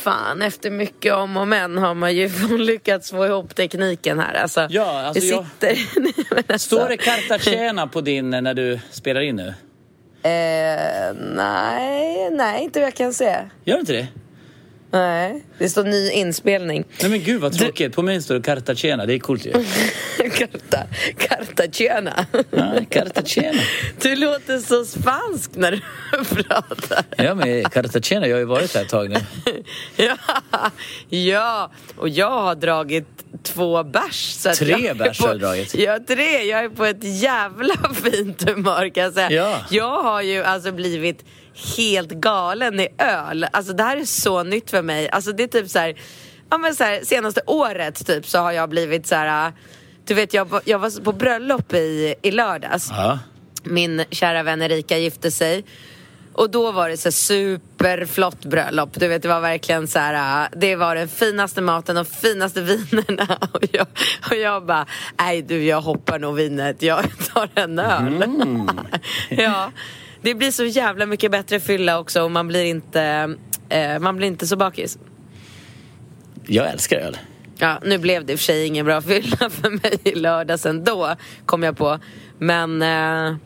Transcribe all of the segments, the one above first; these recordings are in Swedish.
Fan. Efter mycket om och men har man ju lyckats få ihop tekniken här. Alltså, Ja, alltså jag- sitter... Nej, alltså, Står det Cartagena på din eh, när du spelar in nu? Eh, nej, nej, inte vad jag kan se. Gör det inte det? Nej, det står ny inspelning. Nej men gud vad tråkigt. På min står det Cartagena. Det är coolt ju. Carta, Cartagena. Ja, Cartagena. Du låter så spansk när du pratar. Ja men Cartagena, jag har ju varit där ett tag nu. Ja, ja, och jag har dragit två bärs. så Tre bärs på- har du dragit. Ja, tre. Jag är på ett jävla fint humör kan jag säga. Ja. Jag har ju alltså blivit helt galen i öl. Alltså det här är så nytt för mig. Alltså det är typ så här, ja men så här, senaste året typ så har jag blivit så här, du vet jag, jag var på bröllop i, i lördags Ja. min kära vän Erika gifte sig. Och då var det så superflott bröllop. Du vet, det var verkligen så här, äh, det var den finaste maten och finaste vinerna. Och jag, och jag bara, nej du jag hoppar nog vinet, jag tar en öl. ja, det blir så jävla mycket bättre fylla också och man blir inte, eh, man blir inte så bakis. Jag älskar öl. Ja, nu blev det i och för sig ingen bra fylla för mig i lördags ändå, kom jag på. Men eh,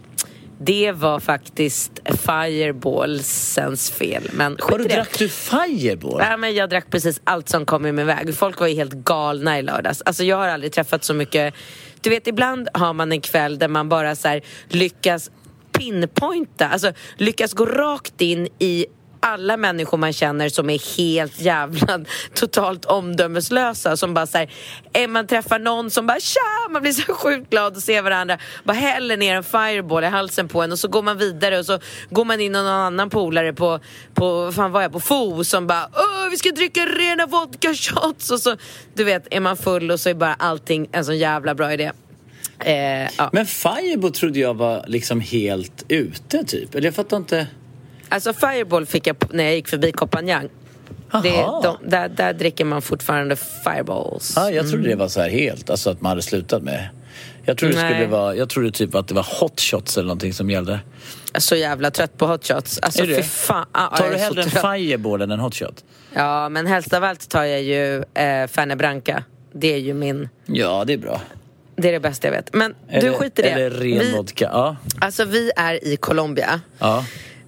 det var faktiskt Fireballsens fel. Men Har du drack du Fireball? Ja, men jag drack precis allt som kom i min väg. Folk var ju helt galna i lördags. Alltså, jag har aldrig träffat så mycket... Du vet, ibland har man en kväll där man bara så lyckas pinpointa, alltså lyckas gå rakt in i alla människor man känner som är helt jävla totalt omdömeslösa som bara såhär, eh, man träffar någon som bara tja, man blir så sjukt glad att se varandra, bara häller ner en fireball i halsen på en och så går man vidare och så går man in någon annan polare på, på vad fan var jag, på FO som bara Åh, vi ska dricka rena vodka shots. Och så, du vet, är man full och så är bara allting en sån jävla bra idé. Eh, ja. Men Fireball trodde jag var liksom helt ute typ. Eller jag fattar inte. Alltså Fireball fick jag när jag gick förbi Kopanjang. Där, där dricker man fortfarande Fireballs. Ja, jag trodde det var så här helt, alltså att man hade slutat med. Jag trodde, det skulle vara, jag trodde typ att det var hot shots eller någonting som gällde. Jag är så jävla trött på hot shots. Alltså Är du fan. Ja, Tar jag du hellre en. Fireball än en hot shot? Ja, men helst av allt tar jag ju eh, Fanny Branca. Det är ju min... Ja, det är bra. Det är det bästa jag vet. Men du, Eller- skit i det. Eller ren vi, vodka. Ja. alltså vi är i Colombia. ja.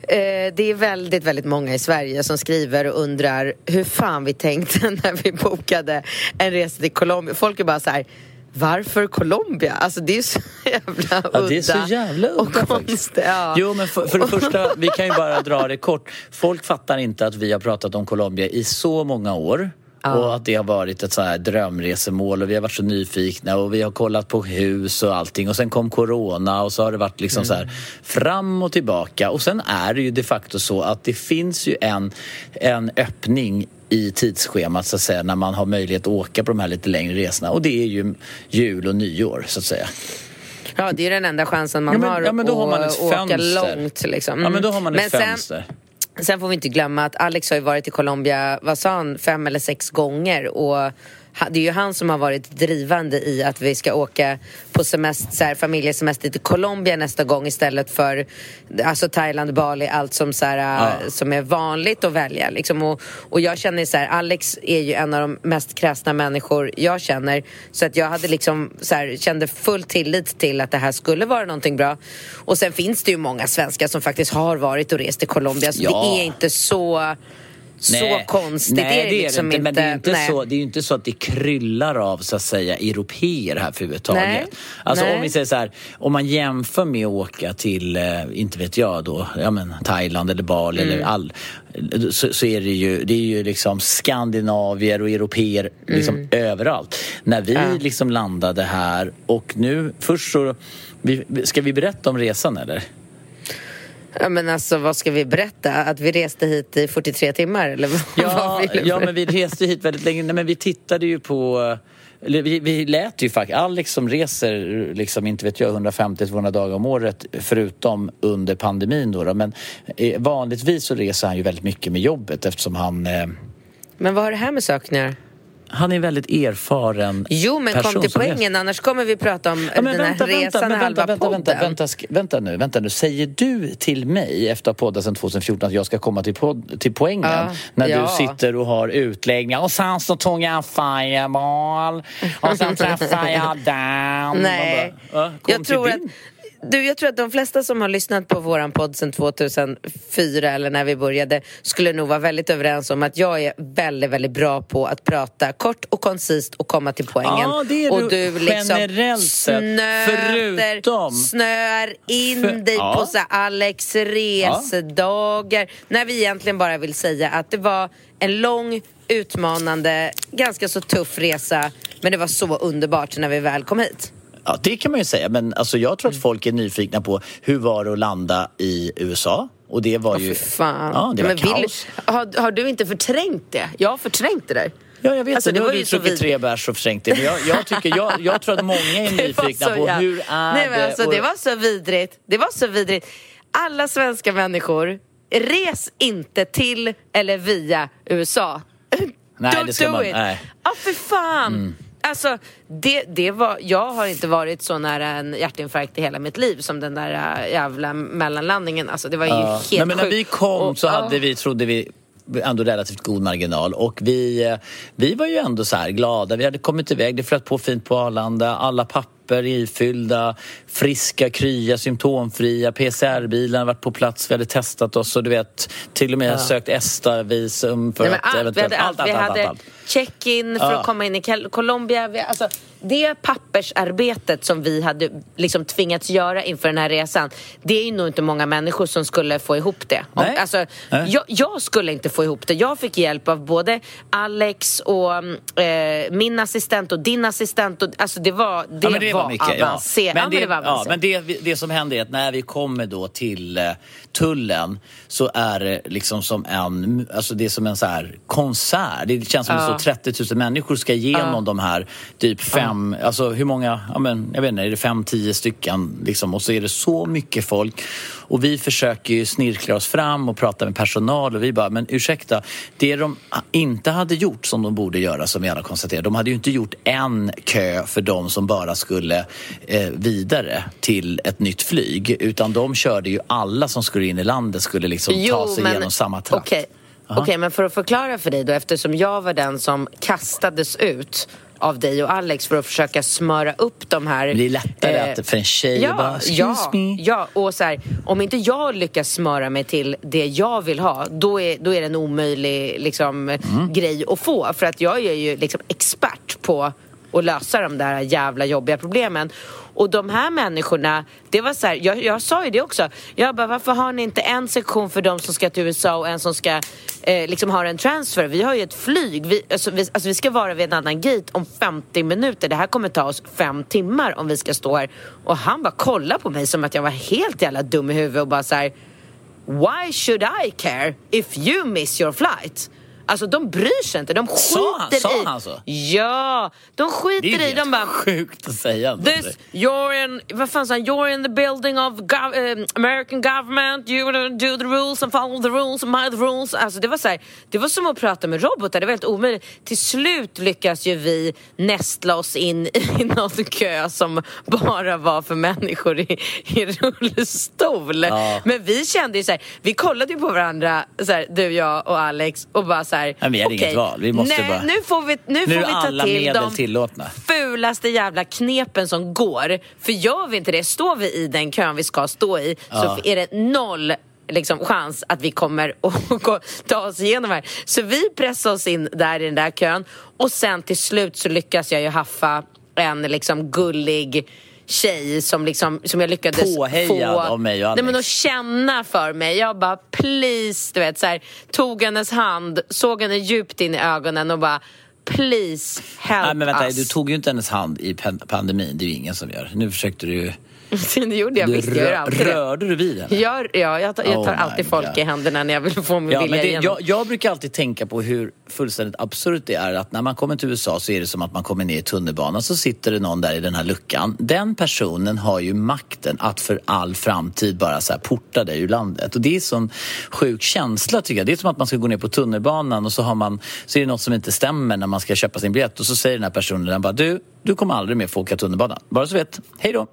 Eh, det är väldigt, väldigt många i Sverige som skriver och undrar hur fan vi tänkte när vi bokade en resa till Colombia. Folk är bara så här, varför Colombia? Alltså det är så jävla udda. Ja, det är så jävla och udda faktiskt. konstigt. Ja. Jo, men för, för det första, vi kan ju bara dra det kort. Folk fattar inte att vi har pratat om Colombia i så många år. Och att det har varit ett så här drömresemål och vi har varit så nyfikna och vi har kollat på hus och allting och sen kom corona och så har det varit liksom så här fram och tillbaka och sen är det ju de facto så att det finns ju en, en öppning i tidsschemat så att säga när man har möjlighet att åka på de här lite längre resorna och det är ju jul och nyår så att säga. ja, det är den enda chansen man Ja, men- har ja, men då har man att ett åka fönster. långt. Liksom. Ja men då har man ett Men sen- fönster. Sen Sen får vi inte glömma att Alex har ju varit i Colombia, vad sa han, fem eller sex gånger. Och det är ju han som har varit drivande i att vi ska åka på semester, så här, familjesemester till Colombia nästa gång istället för alltså Thailand, Bali, allt som, så här, äh, som är vanligt att välja. Liksom. Och, och jag känner så här, Alex är ju en av de mest kräsna människor jag känner. Så att jag hade liksom, så här, kände full tillit till att det här skulle vara någonting bra. Och sen finns det ju många svenskar som faktiskt har varit och rest till Colombia. Så Ja. det är inte så, så konstigt. Nej, det är det liksom inte. Men det är, inte nej. så, det är ju inte så att det kryllar av så att säga europeer här för överhuvudtaget. Alltså Nej. om vi säger så här, om man jämför med att åka till, eh, inte vet jag då, ja men Thailand eller Bali Mm. eller all, så, så är det ju, det är ju liksom skandinavier och europeer liksom Mm. överallt. När vi liksom landade här och nu, först så, vi, ska vi berätta om resan eller? Ja, men alltså, vad ska vi berätta? Att vi reste hit i 43 timmar? Eller vad, Ja, vad ja, men vi reste hit väldigt länge. Nej, men vi tittade ju på... Vi, vi lät ju faktiskt... Alex som reser, liksom, inte vet jag, 150-200 dagar om året förutom under pandemin då. då. Men eh, vanligtvis så reser han ju väldigt mycket med jobbet eftersom han... Eh, Men vad har det här med göra? Han är en väldigt erfaren Jo, men person kom till poängen, annars kommer vi prata om Ja, men den här vänta, resan vänta, halva vänta, vänta, podden. vänta, vänta, vänta nu, vänta nu. Säger du till mig efter att ha poddat sedan 2014 att jag ska komma till, podd, till poängen Ja, när ja. du sitter och har utläggningar och sen så tog jag en fireball och sen träffade jag Dan. Nej, bara, "Ja, kom jag tror, att, din." Du, jag tror att de flesta som har lyssnat på våran podd sedan 2004 eller när vi började skulle nog vara väldigt överens om att jag är väldigt, väldigt bra på att prata kort och koncist och komma till poängen. Ja, det är och du du liksom generellt sett, snöter, förutom- snöar in För- dig ja. på så Alex resedagar när vi egentligen bara vill säga att det var en lång utmanande, ganska så tuff resa men det var så underbart när vi väl kom hit. Ja, det kan man ju säga. Men alltså, jag tror att folk är nyfikna på hur var det att landa i USA? Och det var ju... Fan. Ja, det var men vill- kaos. har, har du inte förträngt det? Jag har förträngt det där. Ja, jag vet Alltså, det. det Nu har du druckit tre bärs och förträngt det. Men jag, jag, tycker, jag, jag tror att många är Det nyfikna på jävla- hur är Nej, men det? alltså, och- det var så vidrigt. Det var så vidrigt. Alla svenska människor, res inte till eller via USA. Nej, Don't det ska do man- it. nej. Ja, för fan. Alltså, det, det var, jag har inte varit så nära en hjärtinfarkt i hela mitt liv som den där äh, jävla mellanlandningen. Alltså, det var ju Ja. helt Nej, men när vi kom Och- så ja. hade vi, trodde vi ändå relativt god marginal och vi, eh, vi var ju ändå så här glada. Vi hade kommit iväg, det flöt på fint på Arlanda, alla papper ifyllda, friska, krya, symptomfria, PCR-bilen varit på plats, vi hade testat oss och du vet till och med sökt ESTA-visum för Nej, att allt, vi hade allt. vi hade allt. Check-in för Ja. att komma in i Colombia. Alltså, det pappersarbetet som vi hade liksom tvingats göra inför den här resan, det är ju nog inte många människor som skulle få ihop det. Om, Nej. alltså, Nej. jag, jag skulle inte få ihop det. Jag fick hjälp av både Alex och eh, min assistent och din assistent. Och, alltså det var, det Ja, men det var, var mycket. Ja. avancerat. Men, Ja, det, men det var ja, avancerat. men det, det som händer är att när vi kommer då till eh, tullen så är det liksom som en, alltså det är som en så här konsert. Det känns som Ja. Så 30 000 människor ska igenom de här typ fem, alltså hur många, ja men jag vet inte, är det fem, tio stycken liksom och så är det så mycket folk. Och vi försöker ju snirkla oss fram och prata med personal och vi bara, men ursäkta, det de inte hade gjort som de borde göra som vi alla konstaterar, de hade ju inte gjort en kö för de som bara skulle eh, vidare till ett nytt flyg utan de körde ju alla som skulle in i landet skulle liksom ta sig igenom samma trakt. Okej, Okej, men för att förklara för dig då, eftersom jag var den som kastades ut av dig och Alex för att försöka smöra upp de här... Det är lättare eh, att för en tjej Ja, bara, ja, me. ja, och så här, om inte jag lyckas smöra mig till det jag vill ha, då är, då är det en omöjlig liksom, Mm. grej att få. För att jag är ju liksom expert på och lösa de där jävla jobbiga problemen. Och de här människorna, det var så här, jag, jag sa ju det också. Jag bara, varför har ni inte en sektion för de som ska till USA och en som ska eh, liksom ha en transfer? Vi har ju ett flyg. Vi, alltså, vi, alltså, vi ska vara vid en annan gate om 50 minuter. Det här kommer ta oss fem timmar om vi ska stå här. Och han bara kollade på mig som att jag var helt jävla dum i huvudet och bara så här, Why should I care if you miss your flight? Alltså de bryr sig inte, de Sa skiter sa i... han så? Ja, de Det är skiter i, helt de bara... sjukt att säga. This, you're in, vad fan sa han? You're in the building of gov- eh, American government, you do the rules and follow the rules and mind the rules. Alltså det var så här, det var som att prata med robotar, det var helt omöjligt. Till slut lyckas ju vi nästla oss in i någon kö som bara var för människor i, i rullstol. Ja. Men vi kände ju så här, vi kollade ju på varandra, så här, du, jag och Alex och bara så här. Men vi hade inget okej, val, vi måste nej, bara- Nu får vi, nu Nu får vi ta till dem tillåtna. fulaste jävla knepen som går. För gör vi inte det, står vi i den kön vi ska stå i Ja. så är det noll liksom, chans att vi kommer att ta oss igenom här. Så vi pressar oss in där i den där kön och sen till slut så lyckas jag ju haffa en liksom gullig tjej som, liksom, som jag lyckades Påhejad få av mig och Alex. Nej, men att känna för mig. Jag bara please, du vet så här, tog hennes hand, såg henne djupt in i ögonen och bara please help Nej, men vänta, us. du tog ju inte hennes hand i pan- pandemin. Det är ju ingen som gör. Nu försökte du. det gjorde jag Du visst, jag det. rörde du vid henne? Jag, ja, jag tar, jag tar Oh alltid folk God. i händerna när jag vill få min Ja, vilja men det, igenom. jag, jag brukar alltid tänka på hur fullständigt absurt det är att när man kommer till USA så är det som att man kommer ner i tunnelbanan så sitter det någon där i den här luckan. Den personen har ju makten att för all framtid bara så här porta dig ur landet. Och det är sån sjuk känsla tycker jag. Det är som att man ska gå ner på tunnelbanan och så, har man, så är det något som inte stämmer när man ska köpa sin biljett och så säger den här personen den bara du, du kommer aldrig mer få åka tunnelbana. Bara så vet. Hej då!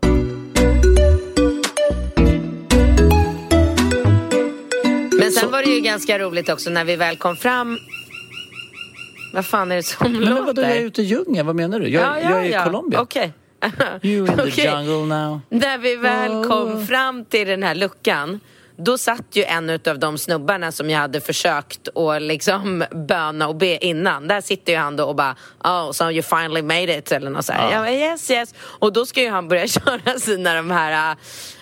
Sen var det ju ganska roligt också när vi väl kom fram vad fan är det som Men låter? vadå, jag är ute i djungeln. Vad menar du? Jag, jag är i Colombia. Okej. You in the Okej. jungle now. När vi väl Oh. kom fram till den här luckan då satt ju en av de snubbarna som jag hade försökt att liksom böna och be innan. Där sitter ju han då och bara Oh, so you finally made it eller något så här. Ja. Jag bara, yes, yes. Och då ska ju han börja köra sina de här uh,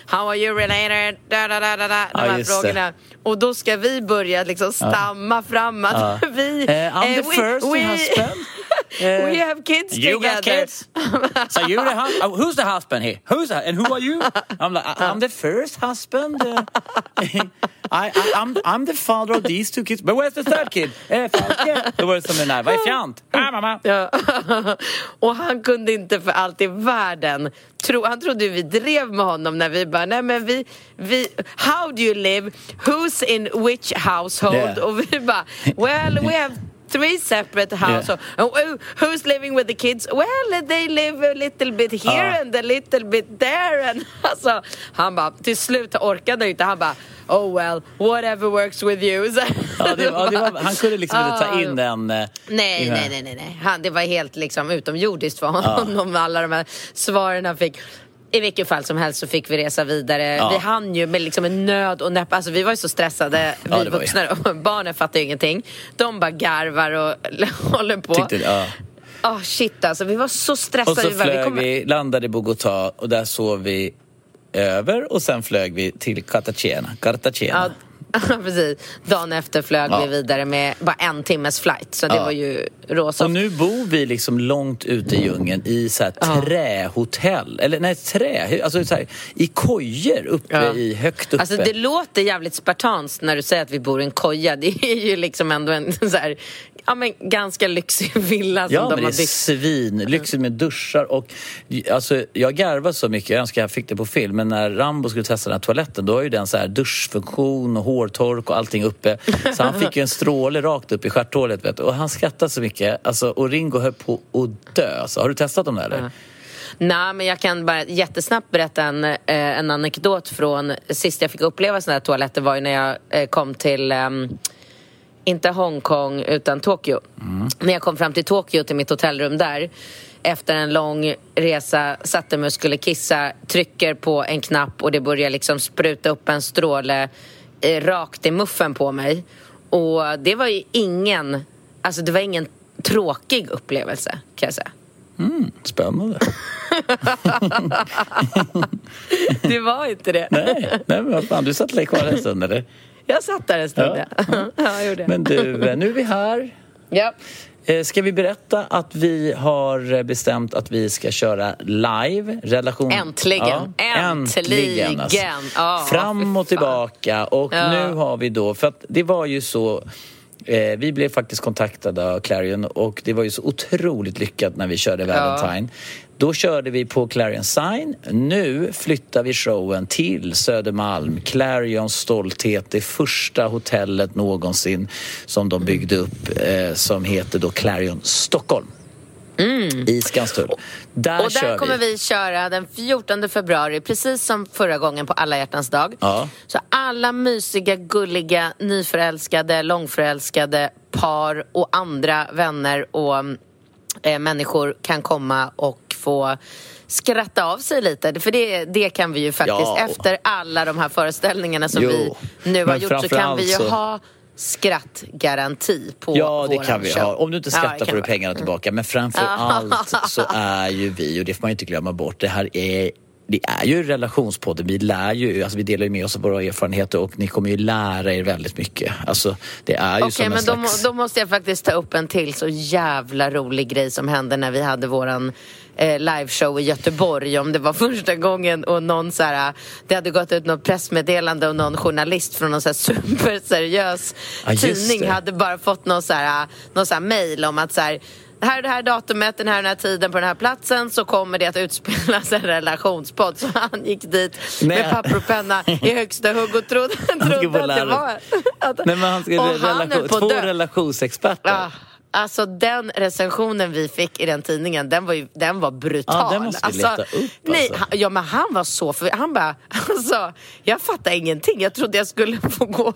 How are you related? Da, da, da, da, da, de Ja, här just det. frågorna. Och då ska vi börja liksom stamma fram att Ja. vi... Eh, I'm the we- first we- husband. we have kids You together. got kids? So you the hus- oh, who's the husband here? Who's the, and who are you? I'm like, I'm the first husband. I, I, I'm, I'm the father of these two kids. But where's the third kid? Eh, Falke. Då var det som den där, vad är fjant? Ah, mamma. Ja. och han kunde inte för allt i världen tro, han trodde vi drev med honom när vi bara, nej men vi, vi how do you live, who's in which household? Yeah. Och vi bara, well we have three separate. And who- who's living with the kids? Well they live a little bit here Ja. and a little bit there. And, alltså, han bara, till slut orkade inte, han bara, oh well, whatever works with you. Ja, det, ja, det var, han kunde liksom inte ta Ah. in den... eh, Nej, nej, nej, nej, nej. Han, det var helt liksom utomjordiskt för honom, alla de här svaren han fick. I vilket fall som helst så fick vi resa vidare. Ja. Vi hann ju med liksom en nöd och näpp. Alltså vi var ju så stressade, vi vuxna. Och barnen fattar ju ingenting. De bara garvar och håller på. Tyckte, ja. Ah shit alltså, vi var så stressade. Och så Vi bara, vi flög kommer- vi, landade i Bogotá och där sov vi över och sen flög vi till Cartagena. Cartagena. Ja, precis. Dagen efter flög Ja. vi vidare med bara en timmes flight. Så det Ja. var ju råsoft. Och nu bor vi liksom långt ute i djungeln i så här trähotell. Eller nej, trä, alltså så här, i kojor uppe Ja. i, högt uppe. Alltså det låter jävligt spartanskt när du säger att vi bor i en koja. Det är ju liksom ändå en så här, ja, men ganska lyxig villa som Ja, de men det har är byggt. svin, lyxigt med duschar och alltså, jag garvar så mycket, jag önskar jag fick det på film, men när Rambo skulle testa den här toaletten då har ju den så här duschfunktion och hårtork och allting uppe. Så han fick ju en stråle rakt upp i stjärthålet vet du. och han skrattade så mycket alltså, och Ringo höll på att dö. Alltså, har du testat dem där eller? Nej, men jag kan bara jättesnabbt berätta en, eh, en anekdot från sist jag fick uppleva sådana här toaletter var ju när jag eh, kom till ehm, inte Hongkong utan Tokyo. När jag kom fram till Tokyo till mitt hotellrum där efter en lång resa satte mig och skulle kissa, trycker på en knapp och det börjar liksom spruta upp en stråle eh, rakt i muffen på mig. Och det var ju ingen, alltså det var ingen tråkig upplevelse kan jag säga. Spännande. Det var inte det. nej, nej, men vad fan, du satt kvar en stund eller? Jag satt där en stund, ja. Ja. ja. gjorde. Men du, eh, nu är vi här. Ja. Eh, Ska vi berätta att vi har bestämt att vi ska köra live? Relation... Äntligen. Äntligen. alltså. Ja, Fram och tillbaka och Ja. nu har vi då, för att det var ju så Eh, vi blev faktiskt kontaktade av Clarion och det var ju så otroligt lyckat när vi körde Valentine. Då körde vi på Clarion Sign. Nu flyttar vi showen till Södermalm. Clarions stolthet, det första hotellet någonsin som de byggde upp eh, som heter då Clarion Stockholm. I Skanstull. Där Mm. Och där kommer vi köra den 14 februari, precis som förra gången på alla hjärtans dag. Ja. Så alla mysiga, gulliga, nyförälskade, långförälskade par och andra vänner och eh, människor kan komma och få skratta av sig lite. För det, det kan vi ju faktiskt, Ja. efter alla de här föreställningarna som Jo, vi nu har men gjort så kan vi ju så- ha skrattgaranti på Ja, det kan vi show. ha. Om du inte Ja, skrattar kan får du pengarna tillbaka. Men framför allt så är ju vi, och det får man ju inte glömma bort, det här är det är ju relationspodden. Vi lär ju, alltså vi delar ju med oss av våra erfarenheter och ni kommer ju lära er väldigt mycket. Alltså, det är ju Okej, en men då, slags... må- då måste jag faktiskt ta upp en till så jävla rolig grej som hände när vi hade våran eh, liveshow i Göteborg. Om det var första gången och någon så här, det hade gått ut något pressmeddelande och någon journalist från någon så här superseriös Ja, tidning det. hade bara fått någon så här, någon så här mail om att så här här är det här datumet, den här, den här tiden på den här platsen så kommer det att utspelas en relationspodd. Så han gick dit Nej. med papper och penna i högsta hugg och trodde, skulle trodde att det var... Att, Nej men han han relation, två relationsexperter. Ja, alltså den recensionen vi fick i den tidningen, den var, ju, den var brutal. Ja, den måste vi alltså, leta upp, Nej, alltså. han, ja, men han var så för Han bara, alltså, jag fattar ingenting. Jag trodde jag skulle få gå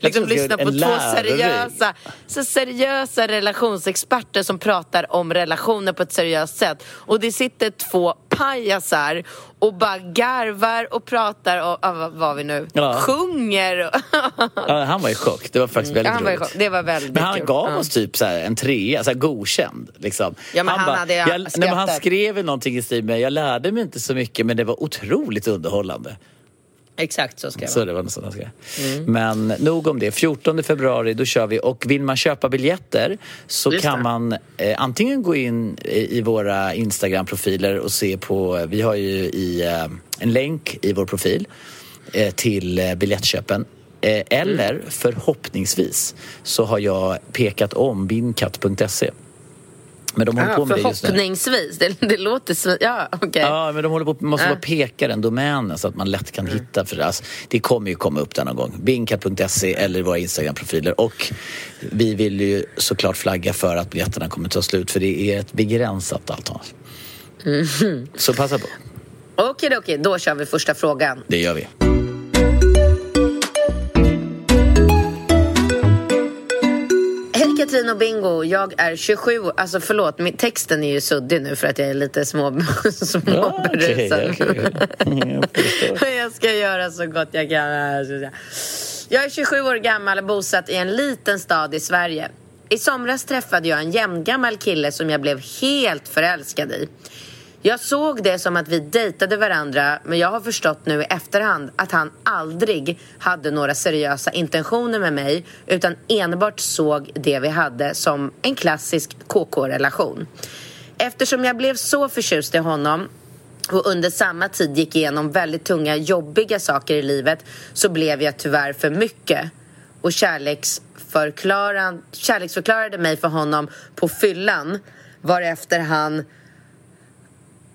liksom, lyssna på två seriösa, så seriösa relationsexperter som pratar om relationer på ett seriöst sätt. Och det sitter två pajasar och bara garvar och pratar och, ah, vad vi nu? Ja. Sjunger. Och Ja, han var i chock. Det var faktiskt väldigt han roligt. det var väldigt Men han kul. gav oss typ så en trea, så godkänd. Liksom. Ja, men han bara, hade jag, nej, men Han skrev ju någonting i stil med, jag lärde mig inte så mycket men det var otroligt underhållande. Exakt så skrev han. Så det var något sånt han skrev. Men nog om det. 14 februari, då kör vi. Och vill man köpa biljetter så Just kan det. man eh, antingen gå in i, i våra Instagram-profiler och se på, vi har ju i, eh, en länk i vår profil eh, till eh, biljettköpen. Eh, eller förhoppningsvis så har jag pekat om binkatt.se. Men de håller Ah, på med det just nu. förhoppningsvis. Det, det låter. Ja, okej. Ja, men de håller på, måste Ja. bara peka den domänen så att man lätt kan hitta. För det, alltså, det kommer ju komma upp där någon gång. Binkat.se eller våra Instagram-profiler. Och vi vill ju såklart flagga för att biljetterna kommer ta slut för det är ett begränsat antal. Så passa på. Okej, okej. Då kör vi första frågan. Det gör vi. Katrin och Bingo, jag är 27 Alltså förlåt, min, texten är ju suddig nu för att jag är lite små, Ja, småberusad. okej. Jag förstår. jag ska göra så gott jag kan. Jag är 27 år gammal och bosatt i en liten stad i Sverige. I somras träffade jag en jämngammal kille som jag blev helt förälskad i. Jag såg det som att vi dejtade varandra men jag har förstått nu i efterhand att han aldrig hade några seriösa intentioner med mig utan enbart såg det vi hade som en klassisk KK-relation. Eftersom jag blev så förtjust i honom och under samma tid gick igenom väldigt tunga, jobbiga saker i livet så blev jag tyvärr för mycket och kärleksförklarade mig för honom på fyllan varefter han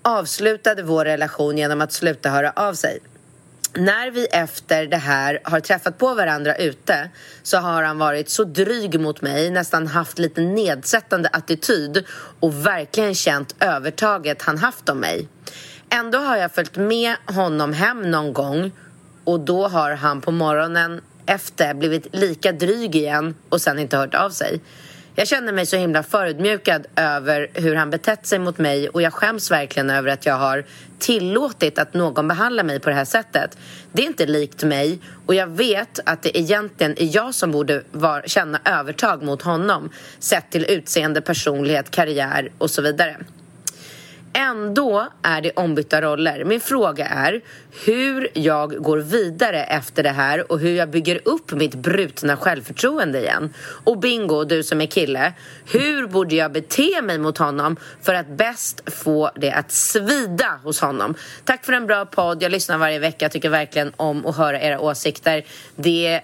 avslutade vår relation genom att sluta höra av sig. När vi efter det här har träffat på varandra ute så har han varit så dryg mot mig, nästan haft lite nedsättande attityd och verkligen känt övertaget han haft om mig. Ändå har jag följt med honom hem någon gång och då har han på morgonen efter blivit lika dryg igen och sen inte hört av sig. Jag känner mig så himla förödmjukad över hur han betett sig mot mig och jag skäms verkligen över att jag har tillåtit att någon behandlar mig på det här sättet. Det är inte likt mig och jag vet att det egentligen är jag som borde var, känna övertag mot honom sett till utseende, personlighet, karriär och så vidare. Ändå är det ombytta roller. Min fråga är hur jag går vidare efter det här och hur jag bygger upp mitt brutna självförtroende igen. Och Bingo, du som är kille, hur borde jag bete mig mot honom för att bäst få det att svida hos honom? Tack för en bra podd. Jag lyssnar varje vecka. Jag tycker verkligen om att höra era åsikter. Det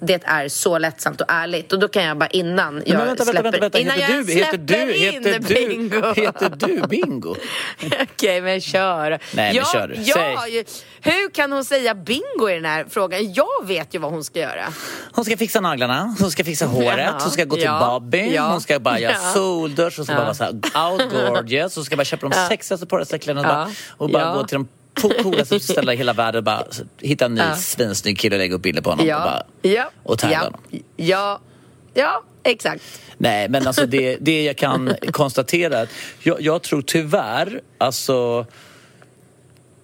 det är så lättsamt och ärligt. Och då kan jag bara innan jag Men vänta, släpper, vänta, vänta. innan Heter jag du, heter du, heter du, bingo. heter du Bingo? Okej, men kör. Nej, men ja, kör du. Ja, Säg. hur kan hon säga bingo i den här frågan? Jag vet ju vad hon ska göra. Hon ska fixa naglarna, hon ska fixa håret, hon ska gå till Ja, Bobby, ja, hon ska bara göra ja. soldusch, hon ska Ja. bara vara så out gorgeous, hon ska bara köpa de sexigaste Ja. bara, och bara Ja. gå till de coolaste ställena i hela världen bara hitta en ny Ja. svinsnygg kille och lägga upp bilder på honom och, bara, ja, och tagga ja, honom. ja, ja, exakt. Nej, men alltså det, det jag kan konstatera, att jag, jag tror tyvärr, alltså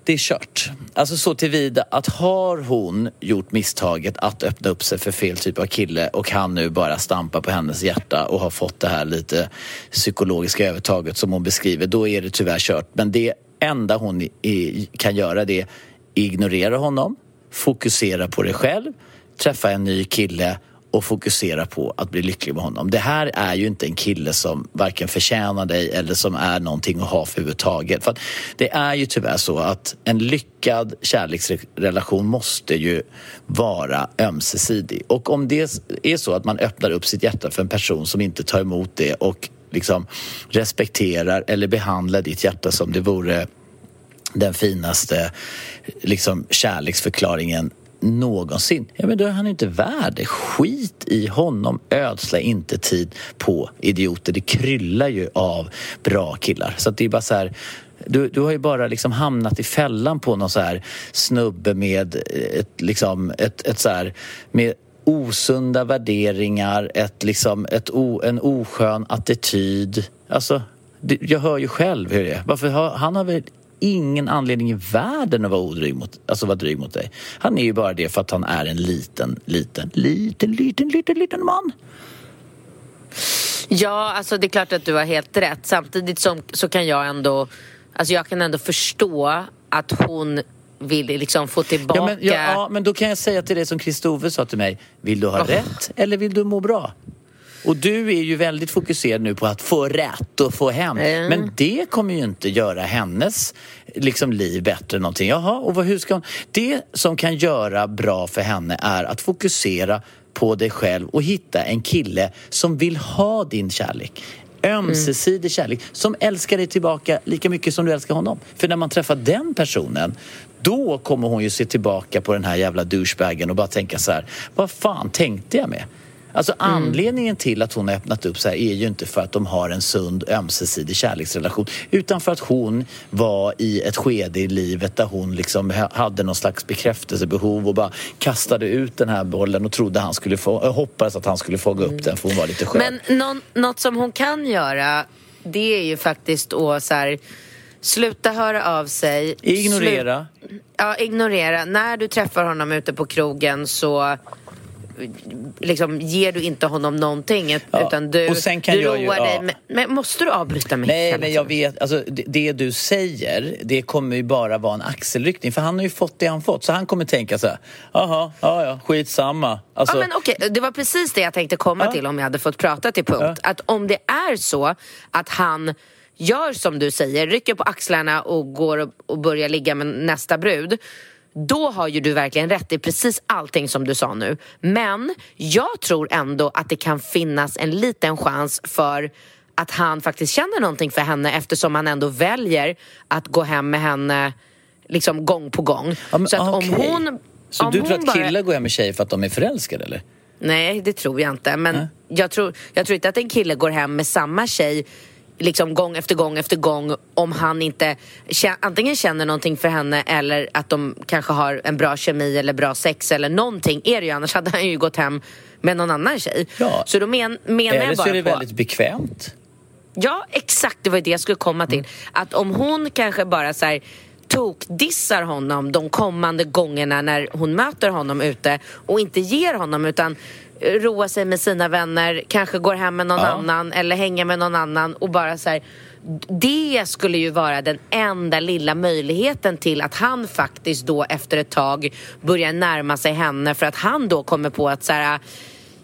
det är kört. Alltså så tillvida att har hon gjort misstaget att öppna upp sig för fel typ av kille och han nu bara stampar på hennes hjärta och har fått det här lite psykologiska övertaget som hon beskriver, då är det tyvärr kört. Men det enda hon i, kan göra det är ignorera honom, fokusera på dig själv, träffa en ny kille och fokusera på att bli lycklig med honom. Det här är ju inte en kille som varken förtjänar dig eller som är någonting att ha för överhuvudtaget. För att det är ju tyvärr så att en lyckad kärleksrelation måste ju vara ömsesidig. Och om det är så att man öppnar upp sitt hjärta för en person som inte tar emot det och liksom respekterar eller behandlar ditt hjärta som det vore den finaste liksom, kärleksförklaringen någonsin. Ja, men då är han inte värd det. Skit i honom. Ödsla inte tid på idioter. Det kryllar ju av bra killar. Så att det är bara så här... Du, du har ju bara liksom hamnat i fällan på någon så här snubbe med ett, liksom, ett, ett så här, med osunda värderingar, ett, liksom, ett o, en oskön attityd. Alltså, det, jag hör ju själv hur det är. Varför har, han har väl ingen anledning i världen att vara odryg mot, alltså vara dryg mot dig. Han är ju bara det för att han är en liten, liten, liten, liten, liten, liten man. Ja, alltså det är klart att du har helt rätt. Samtidigt som, så kan jag ändå, alltså jag kan ändå förstå att hon vill liksom få tillbaka... Ja men, ja, ja, men då kan jag säga till dig som Kristove sa till mig. Vill du ha rätt eller vill du må bra? Och du är ju väldigt fokuserad nu på att få rätt och få hem. Mm. Men det kommer ju inte göra hennes liksom, liv bättre någonting. Jaha, och vad, hur ska hon... Det som kan göra bra för henne är att fokusera på dig själv och hitta en kille som vill ha din kärlek. Ömsesidig kärlek, som älskar dig tillbaka lika mycket som du älskar honom. För när man träffar den personen då kommer hon ju se tillbaka på den här jävla douchebagen och bara tänka så här, vad fan tänkte jag med? Alltså anledningen till att hon har öppnat upp så här är ju inte för att de har en sund ömsesidig kärleksrelation utan för att hon var i ett skede i livet där hon liksom ha- hade någon slags bekräftelsebehov och bara kastade ut den här bollen och trodde han skulle få, äh, hoppades att han skulle fånga upp den för hon var lite skön. Men någon, något som hon kan göra, det är ju faktiskt att så här, sluta höra av sig. Ignorera. Slut, ja, ignorera. När du träffar honom ute på krogen så liksom, ger du inte honom någonting Ja, utan du, och sen kan du jag ju- roar dig ja. med, men måste du avbryta mig Nej, men jag vet, alltså det, det du säger, det kommer ju bara vara en axelryckning för han har ju fått det han fått så han kommer tänka så här, jaha, ja ja, skitsamma. Alltså, Ja, men okej, det var precis det jag tänkte komma Ja. till om jag hade fått prata till punkt. Att om det är så att han gör som du säger, rycker på axlarna och går och, och börjar ligga med nästa brud. Då har ju du verkligen rätt i precis allting som du sa nu. Men jag tror ändå att det kan finnas en liten chans för att han faktiskt känner någonting för henne eftersom han ändå väljer att gå hem med henne liksom gång på gång. ja, men så att om hon... Så om du tror att bara- killar går hem med tjejer för att de är förälskade eller? Nej, det tror jag inte. Men jag, tror, jag tror inte att en kille går hem med samma tjej liksom gång efter gång efter gång om han inte antingen känner någonting för henne eller att de kanske har en bra kemi eller bra sex eller någonting är det ju. Annars hade han ju gått hem med någon annan tjej. Ja. Så då men, menar Eller jag så bara är det på... väldigt bekvämt. Ja, exakt. Det var det jag skulle komma till. Att om hon kanske bara så här tokdissar honom de kommande gångerna när hon möter honom ute och inte ger honom utan roar sig med sina vänner, kanske går hem med någon Ja. annan eller hänger med någon annan och bara så här det skulle ju vara den enda lilla möjligheten till att han faktiskt då efter ett tag börjar närma sig henne för att han då kommer på att så här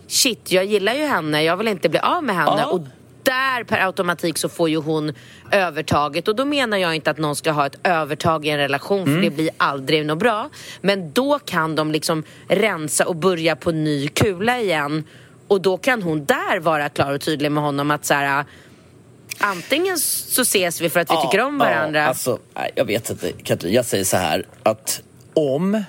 shit, jag gillar ju henne, jag vill inte bli av med henne Ja. och där per automatik så får ju hon övertaget och då menar jag inte att någon ska ha ett övertag i en relation för det blir aldrig något bra. Men då kan de liksom rensa och börja på ny kula igen och då kan hon där vara klar och tydlig med honom att så här, Antingen så ses vi för att vi tycker om varandra. Ja, alltså, jag vet inte, Katrin. Jag säger så här att om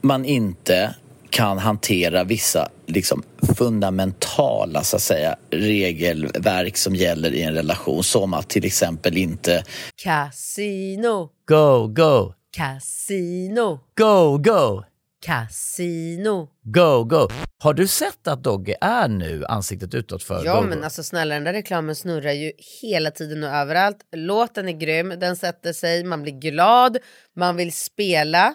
man inte kan hantera vissa liksom, fundamentala så att säga, regelverk som gäller i en relation som att till exempel inte Casino, Go, go, casino, go, go, casino. go, go. Har du sett att Dogge är nu ansiktet utåt för Ja go, men go? alltså snälla den där reklamen snurrar ju hela tiden och överallt. Låten är grym, den sätter sig, man blir glad, man vill spela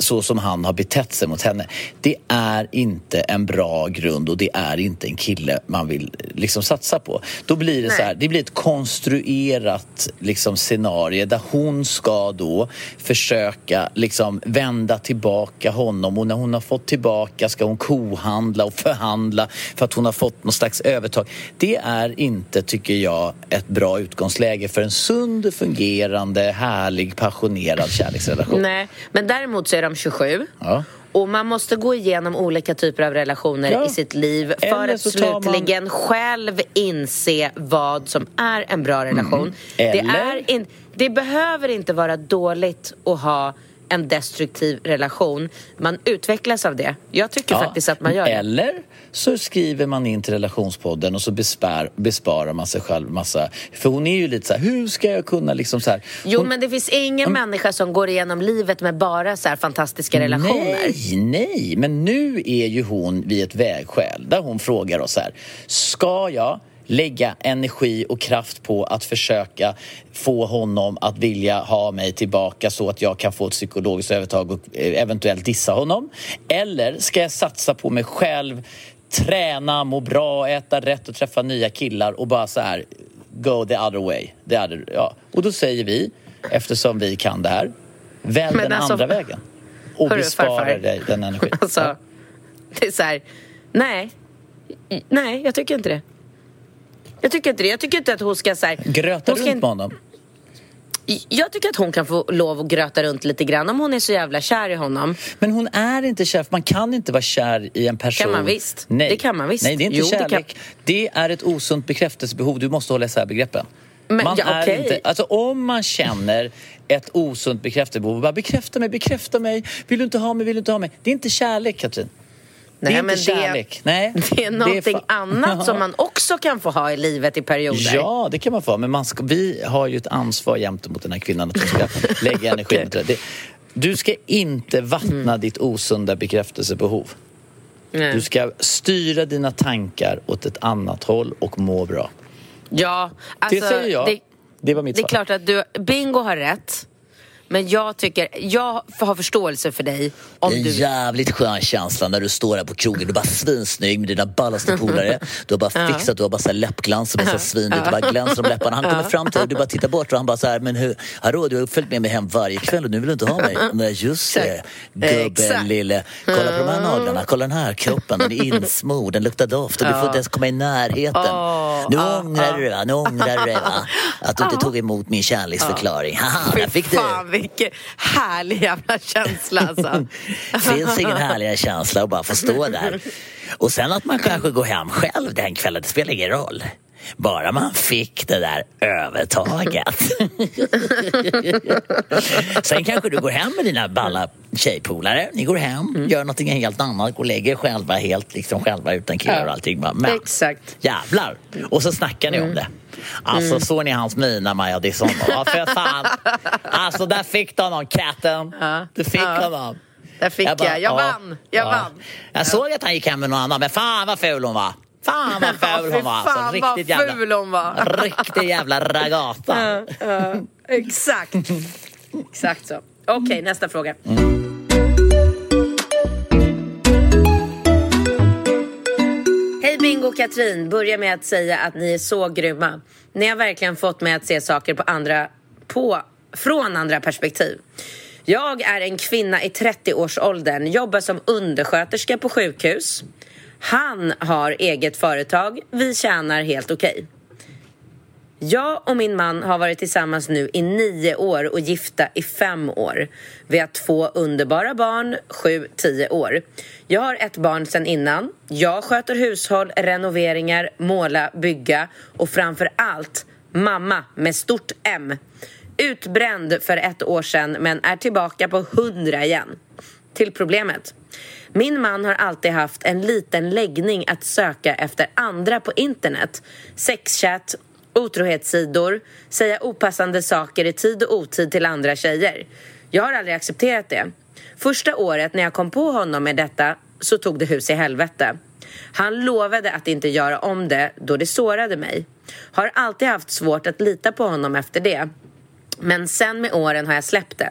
Så som han har betett sig mot henne. Det är inte en bra grund och det är inte en kille man vill liksom satsa på. Då blir det så här, det blir ett konstruerat liksom scenario där hon ska då försöka liksom vända tillbaka honom och när hon har fått tillbaka ska hon kohandla och förhandla för att hon har fått någon slags övertag. Det är inte, tycker jag, ett bra utgångsläge för en sund, fungerande, härlig, passionerad kärleksrelation. Nej, men däremot så är de 27. Ja. Och man måste gå igenom olika typer av relationer Ja. i sitt liv för att tar man- slutligen själv inse vad som är en bra relation. Det, Mm. Eller- är in, det behöver inte vara dåligt att ha en destruktiv relation. Man utvecklas av det. Jag tycker faktiskt att man gör det. Eller så skriver man in till relationspodden och så bespar, besparar man sig själv massa... För hon är ju lite så här, hur ska jag kunna liksom så här... Jo, hon, men det finns ingen människa som går igenom livet med bara så här fantastiska relationer. Nej, nej, men nu är ju hon vid ett vägskäl där hon frågar oss så här, ska jag lägga energi och kraft på att försöka få honom att vilja ha mig tillbaka så att jag kan få ett psykologiskt övertag och eh, eventuellt dissa honom? Eller ska jag satsa på mig själv, träna, må bra, äta rätt och träffa nya killar och bara så här go the other way? The other, ja. Och då säger vi, eftersom vi kan det här, välj Men den alltså- andra vägen och besparar dig den energin. Alltså, det är så här, nej. Nej, jag tycker inte det. Jag tycker inte det. Jag tycker inte att hon ska så här, Gröta ska runt inte- med honom. Jag tycker att hon kan få lov att gröta runt lite grann om hon är så jävla kär i honom. Men hon är inte kär, man kan inte vara kär i en person. Kan man visst. Nej. Det kan man visst. Nej, det är inte Jo, det kärlek. Det, är ett osunt bekräftelsebehov. Du måste hålla isär begreppen. Men, man ja, är okej. inte, alltså om man känner ett osunt bekräftelsebehov, bara bekräfta mig, bekräfta mig, vill du inte ha mig, vill du inte ha mig. Det är inte kärlek, Katrin. Det är inte kärlek. Nej, Det är någonting fa- annat som man också kan få ha i livet i perioder. Ja, det kan man få ha. Men man ska, vi har ju ett ansvar gentemot den här kvinnan att vi ska lägga energi på det. det. Du ska inte vattna ditt osunda bekräftelsebehov. Nej. Du ska styra dina tankar åt ett annat håll och må bra. Ja, alltså, det säger jag. det- Det var mitt Det är svar. klart att du, Bingo har rätt. Men jag tycker, jag har förståelse för dig om Det är en du... jävligt skön känsla när du står där på krogen. Du är bara svinsnygg med dina ballaste polare. Du har bara fixat, du har bara så här läppglans och bara så svinligt. Du bara glänser om läpparna. Han kommer fram till dig, du bara tittar bort och han bara så här, men hur, hallå du har följt med mig hem varje kväll och nu vill du inte ha mig. Nej just det, gubben lille. Kolla på de här naglarna, kolla den här kroppen, den är insmord, den luktar doft och du får inte ens komma i närheten. Nu ångrar du dig va, nu ångrar du dig va. Att du inte tog emot min kärleksförklaring. Haha, där fick du. Vilken härlig jävla känsla alltså. finns ingen härligare känsla att bara få stå där. Och sen att man kanske går hem själv den kvällen, det spelar ingen roll. Bara man fick det där övertaget. Sen kanske du går hem med dina balla tjejpolare. Ni går hem, gör någonting helt annat, går och lägger er själva helt liksom själva utan killar och allting. Men Exakt. jävlar! Och så snackar ni om det. Alltså såg ni hans min när Maja dissade honom? Ja för fan. Alltså där fick du honom katten. Du fick honom. Där fick jag, bara, jag, ja, vann, jag ja. vann. Jag såg att han gick hem med någon annan, men fan vad ful hon var. Fan vad ful Fy hon var. Alltså, vad riktigt jävla, ful hon var. Riktig jävla ragata. Ja, exakt. Exakt så. Okej, nästa fråga. Hej Bingo och Katrin, börja med att säga att ni är så grymma. Ni har verkligen fått mig att se saker på andra, på, från andra perspektiv. Jag är en kvinna i 30-årsåldern, jobbar som undersköterska på sjukhus. Han har eget företag, vi tjänar helt okej. Jag och min man har varit tillsammans nu i nio år och gifta i fem år. Vi har två underbara barn, sju, tio år. Jag har ett barn sedan innan. Jag sköter hushåll, renoveringar, måla, bygga och framför allt mamma med stort M. Utbränd för ett år sedan men är tillbaka på hundra igen. Till problemet. Min man har alltid haft en liten läggning att söka efter andra på internet. Sexchat, otrohetssidor, säga opassande saker i tid och otid till andra tjejer. Jag har aldrig accepterat det. Första året när jag kom på honom med detta så tog det hus i helvete. Han lovade att inte göra om det då det sårade mig. Har alltid haft svårt att lita på honom efter det. Men sen med åren har jag släppt det.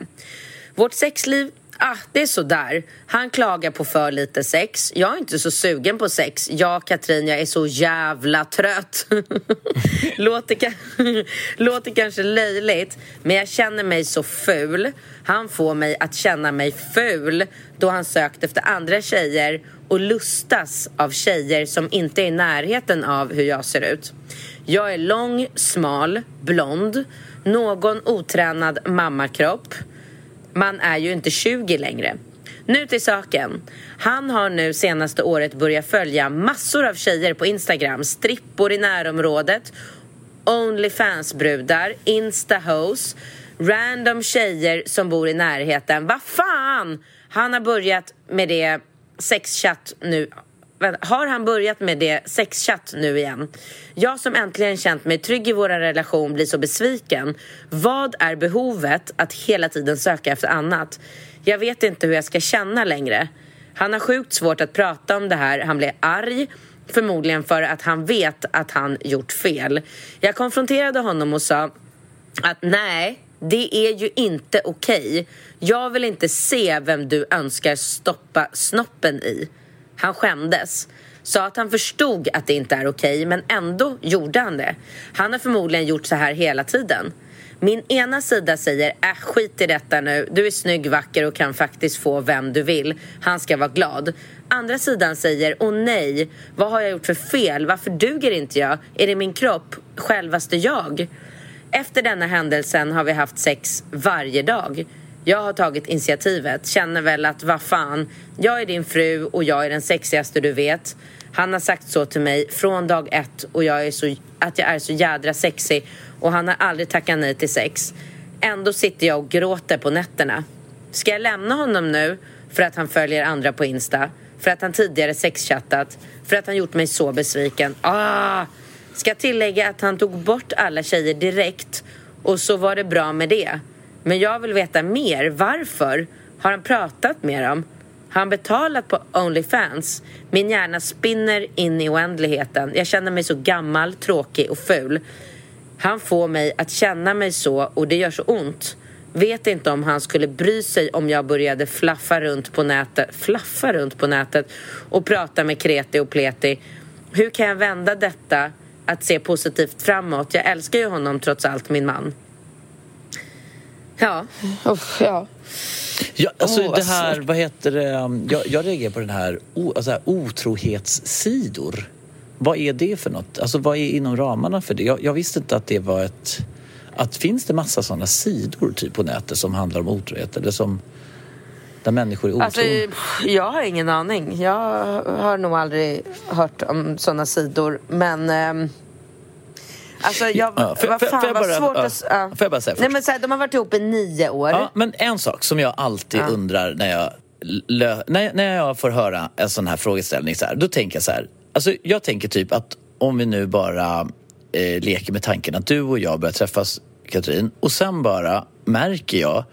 Vårt sexliv, ah, det är sådär. Han klagar på för lite sex. Jag är inte så sugen på sex. Jag, Katrin, jag är så jävla trött. låter, ka- låter kanske löjligt, men jag känner mig så ful. Han får mig att känna mig ful då han sökt efter andra tjejer och lustas av tjejer som inte är i närheten av hur jag ser ut. Jag är lång, smal, blond, någon otränad mammakropp. Man är ju inte 20 längre. Nu till saken. Han har nu senaste året börjat följa massor av tjejer på Instagram. Strippor i närområdet, Onlyfans-brudar, Insta-hoes, random tjejer som bor i närheten. Vad fan! Han har börjat med det sexchatt nu har han börjat med det sexchatt nu igen? Jag som äntligen känt mig trygg i vår relation blir så besviken. Vad är behovet att hela tiden söka efter annat? Jag vet inte hur jag ska känna längre. Han har sjukt svårt att prata om det här. Han blir arg. Förmodligen för att han vet att han gjort fel. Jag konfronterade honom och sa att nej, det är ju inte okej. Jag vill inte se vem du önskar stoppa snoppen i. Han skämdes. Sa att han förstod att det inte är okej, men ändå gjorde han det. Han har förmodligen gjort så här hela tiden. Min ena sida säger äh, skit i detta nu. Du är snygg, vacker och kan faktiskt få vem du vill. Han ska vara glad. Andra sidan säger åh nej, vad har jag gjort för fel? Varför duger inte jag? Är det min kropp? Självaste jag? Efter denna händelsen har vi haft sex varje dag. Jag har tagit initiativet, känner väl att vad fan, jag är din fru och jag är den sexigaste du vet. Han har sagt så till mig från dag ett och jag är så, att jag är så jädra sexig och han har aldrig tackat nej till sex. Ändå sitter jag och gråter på nätterna. Ska jag lämna honom nu för att han följer andra på Insta? För att han tidigare sexchattat? För att han gjort mig så besviken? Ah! Ska tillägga att han tog bort alla tjejer direkt och så var det bra med det. Men jag vill veta mer. Varför? Har han pratat med dem? Har han betalat på Onlyfans? Min hjärna spinner in i oändligheten. Jag känner mig så gammal, tråkig och ful. Han får mig att känna mig så och det gör så ont. Vet inte om han skulle bry sig om jag började flaffa runt på nätet, flaffa runt på nätet och prata med kreti och pleti. Hur kan jag vända detta att se positivt framåt? Jag älskar ju honom trots allt, min man. Ja, Uff, ja. Ja, alltså Åh, det här, vad heter det, um, jag, jag reagerar på den här, o, alltså här otrohetssidor. Vad är det för något? Alltså vad är inom ramarna för det? Jag, jag visste inte att det var ett... Att finns det massa sådana sidor typ på nätet som handlar om otrohet eller som... Där människor är otrogna? Alltså, jag har ingen aning. Jag har nog aldrig hört om såna sidor. Men... ehm, Alltså jag, Ja, får- vad får- fan får jag vad bara- svårt ja, att... Ja. får jag bara säga Nej men så här, de har varit ihop i nio år. Ja, men en sak som jag alltid undrar när jag, lö, när, när jag får höra en sån här frågeställning så här, då tänker jag så här. Alltså jag tänker typ att om vi nu bara eh, leker med tanken att du och jag börjar träffas, Katrin, och sen bara märker jag